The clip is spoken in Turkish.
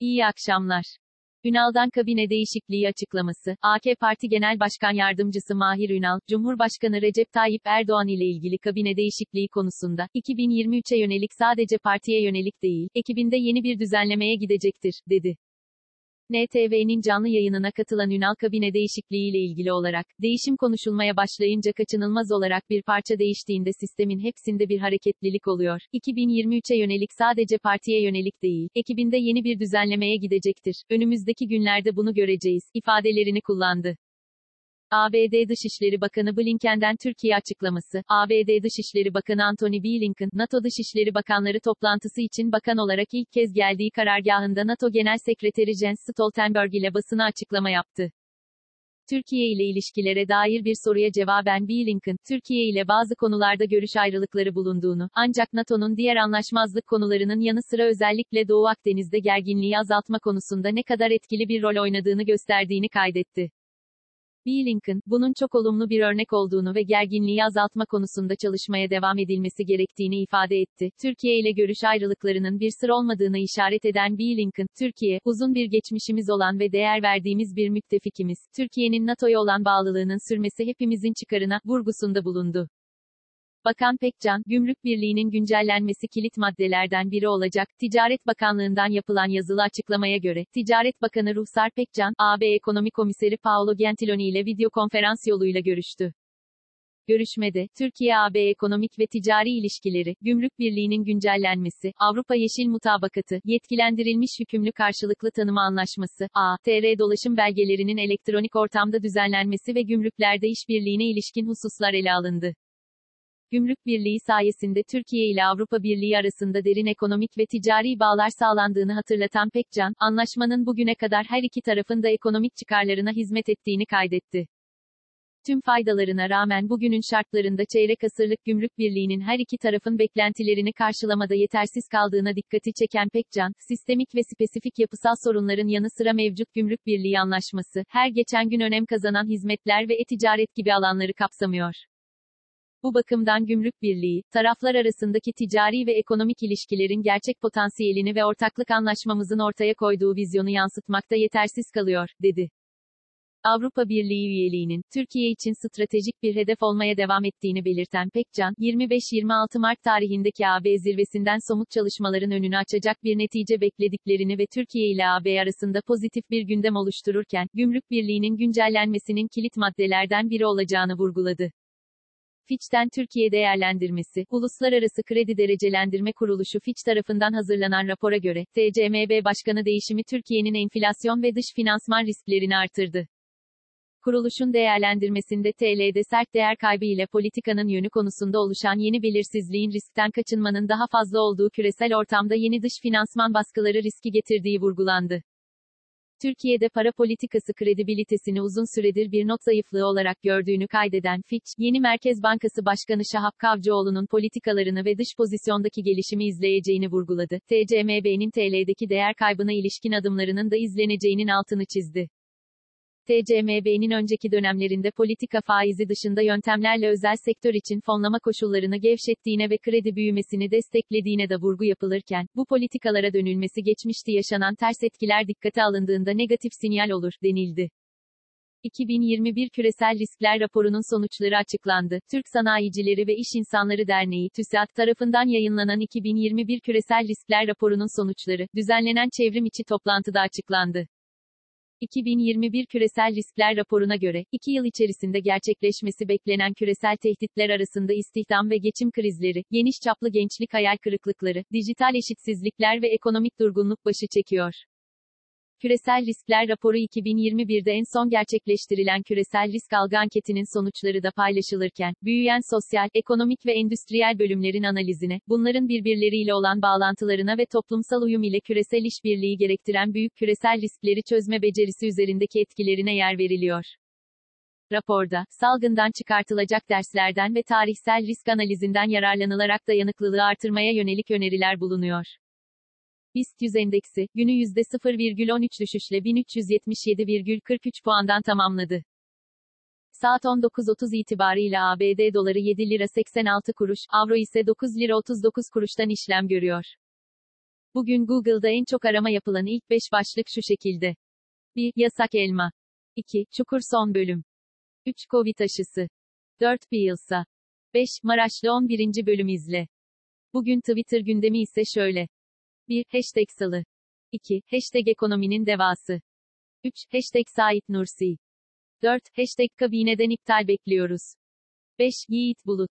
İyi akşamlar. Ünal'dan kabine değişikliği açıklaması. AK Parti Genel Başkan Yardımcısı Mahir Ünal, Cumhurbaşkanı Recep Tayyip Erdoğan ile ilgili kabine değişikliği konusunda 2023'e yönelik sadece partiye yönelik değil, ekibinde yeni bir düzenlemeye gidecektir, dedi. NTV'nin canlı yayınına katılan Ünal kabine değişikliği ile ilgili olarak, değişim konuşulmaya başlayınca kaçınılmaz olarak bir parça değiştiğinde sistemin hepsinde bir hareketlilik oluyor. 2023'e yönelik sadece partiye yönelik değil, ekibinde yeni bir düzenlemeye gidecektir. Önümüzdeki günlerde bunu göreceğiz, ifadelerini kullandı. ABD Dışişleri Bakanı Blinken'den Türkiye açıklaması, ABD Dışişleri Bakanı Antony Blinken, NATO Dışişleri Bakanları toplantısı için bakan olarak ilk kez geldiği karargahında NATO Genel Sekreteri Jens Stoltenberg ile basına açıklama yaptı. Türkiye ile ilişkilere dair bir soruya cevaben Blinken, Türkiye ile bazı konularda görüş ayrılıkları bulunduğunu, ancak NATO'nun diğer anlaşmazlık konularının yanı sıra özellikle Doğu Akdeniz'de gerginliği azaltma konusunda ne kadar etkili bir rol oynadığını gösterdiğini kaydetti. Blinken, bunun çok olumlu bir örnek olduğunu ve gerginliği azaltma konusunda çalışmaya devam edilmesi gerektiğini ifade etti. Türkiye ile görüş ayrılıklarının bir sır olmadığını işaret eden Blinken, Türkiye, uzun bir geçmişimiz olan ve değer verdiğimiz bir müttefikimiz, Türkiye'nin NATO'ya olan bağlılığının sürmesi hepimizin çıkarına, vurgusunda bulundu. Bakan Pekcan, Gümrük Birliği'nin güncellenmesi kilit maddelerden biri olacak. Ticaret Bakanlığı'ndan yapılan yazılı açıklamaya göre, Ticaret Bakanı Ruhsar Pekcan, AB Ekonomi Komiseri Paolo Gentiloni ile video konferans yoluyla görüştü. Görüşmede, Türkiye-AB ekonomik ve ticari ilişkileri, Gümrük Birliği'nin güncellenmesi, Avrupa Yeşil Mutabakatı, yetkilendirilmiş hükümlü karşılıklı tanıma anlaşması, A.T.R. dolaşım belgelerinin elektronik ortamda düzenlenmesi ve gümrüklerde işbirliğine ilişkin hususlar ele alındı. Gümrük Birliği sayesinde Türkiye ile Avrupa Birliği arasında derin ekonomik ve ticari bağlar sağlandığını hatırlatan Pekcan, anlaşmanın bugüne kadar her iki tarafın da ekonomik çıkarlarına hizmet ettiğini kaydetti. Tüm faydalarına rağmen bugünün şartlarında çeyrek asırlık gümrük birliğinin her iki tarafın beklentilerini karşılamada yetersiz kaldığına dikkati çeken Pekcan, sistemik ve spesifik yapısal sorunların yanı sıra mevcut gümrük birliği anlaşması, her geçen gün önem kazanan hizmetler ve e-ticaret gibi alanları kapsamıyor. Bu bakımdan gümrük birliği, taraflar arasındaki ticari ve ekonomik ilişkilerin gerçek potansiyelini ve ortaklık anlaşmamızın ortaya koyduğu vizyonu yansıtmakta yetersiz kalıyor, dedi. Avrupa Birliği üyeliğinin, Türkiye için stratejik bir hedef olmaya devam ettiğini belirten Pekcan, 25-26 Mart tarihindeki AB zirvesinden somut çalışmaların önünü açacak bir netice beklediklerini ve Türkiye ile AB arasında pozitif bir gündem oluştururken, Gümrük Birliği'nin güncellenmesinin kilit maddelerden biri olacağını vurguladı. Fitch'ten Türkiye değerlendirmesi, Uluslararası Kredi Derecelendirme Kuruluşu Fitch tarafından hazırlanan rapora göre, TCMB Başkanı değişimi Türkiye'nin enflasyon ve dış finansman risklerini artırdı. Kuruluşun değerlendirmesinde TL'de sert değer kaybı ile politikanın yönü konusunda oluşan yeni belirsizliğin riskten kaçınmanın daha fazla olduğu küresel ortamda yeni dış finansman baskıları riski getirdiği vurgulandı. Türkiye'de para politikası kredibilitesini uzun süredir bir not zayıflığı olarak gördüğünü kaydeden Fitch, yeni Merkez Bankası Başkanı Şahap Kavcıoğlu'nun politikalarını ve dış pozisyondaki gelişimi izleyeceğini vurguladı. TCMB'nin TL'deki değer kaybına ilişkin adımlarının da izleneceğinin altını çizdi. TCMB'nin önceki dönemlerinde politika faizi dışında yöntemlerle özel sektör için fonlama koşullarını gevşettiğine ve kredi büyümesini desteklediğine de vurgu yapılırken, bu politikalara dönülmesi geçmişte yaşanan ters etkiler dikkate alındığında negatif sinyal olur, denildi. 2021 Küresel Riskler Raporu'nun sonuçları açıklandı. Türk Sanayicileri ve İş İnsanları Derneği TÜSİAD tarafından yayınlanan 2021 Küresel Riskler Raporu'nun sonuçları, düzenlenen çevrim içi toplantıda açıklandı. 2021 Küresel Riskler raporuna göre, 2 yıl içerisinde gerçekleşmesi beklenen küresel tehditler arasında istihdam ve geçim krizleri, geniş çaplı gençlik hayal kırıklıkları, dijital eşitsizlikler ve ekonomik durgunluk başı çekiyor. Küresel Riskler Raporu 2021'de en son gerçekleştirilen küresel risk algı anketinin sonuçları da paylaşılırken, büyüyen sosyal, ekonomik ve endüstriyel bölümlerin analizine, bunların birbirleriyle olan bağlantılarına ve toplumsal uyum ile küresel işbirliği gerektiren büyük küresel riskleri çözme becerisi üzerindeki etkilerine yer veriliyor. Raporda, salgından çıkartılacak derslerden ve tarihsel risk analizinden yararlanılarak dayanıklılığı artırmaya yönelik öneriler bulunuyor. BIST 100 endeksi, günü %0,13 düşüşle 1377,43 puandan tamamladı. Saat 19.30 itibarıyla ABD doları 7 lira 86 kuruş, avro ise 9 lira 39 kuruştan işlem görüyor. Bugün Google'da en çok arama yapılan ilk 5 başlık şu şekilde. 1. Yasak elma. 2. Çukur son bölüm. 3. Covid aşısı. 4. Bielsa. 5. Maraşlı 11. bölüm izle. Bugün Twitter gündemi ise şöyle. 1. Hashtag salı. 2. Hashtag ekonominin devası. 3. Hashtag Sait Nursi. 4. Hashtag kabineden iptal bekliyoruz. 5. Yiğit Bulut.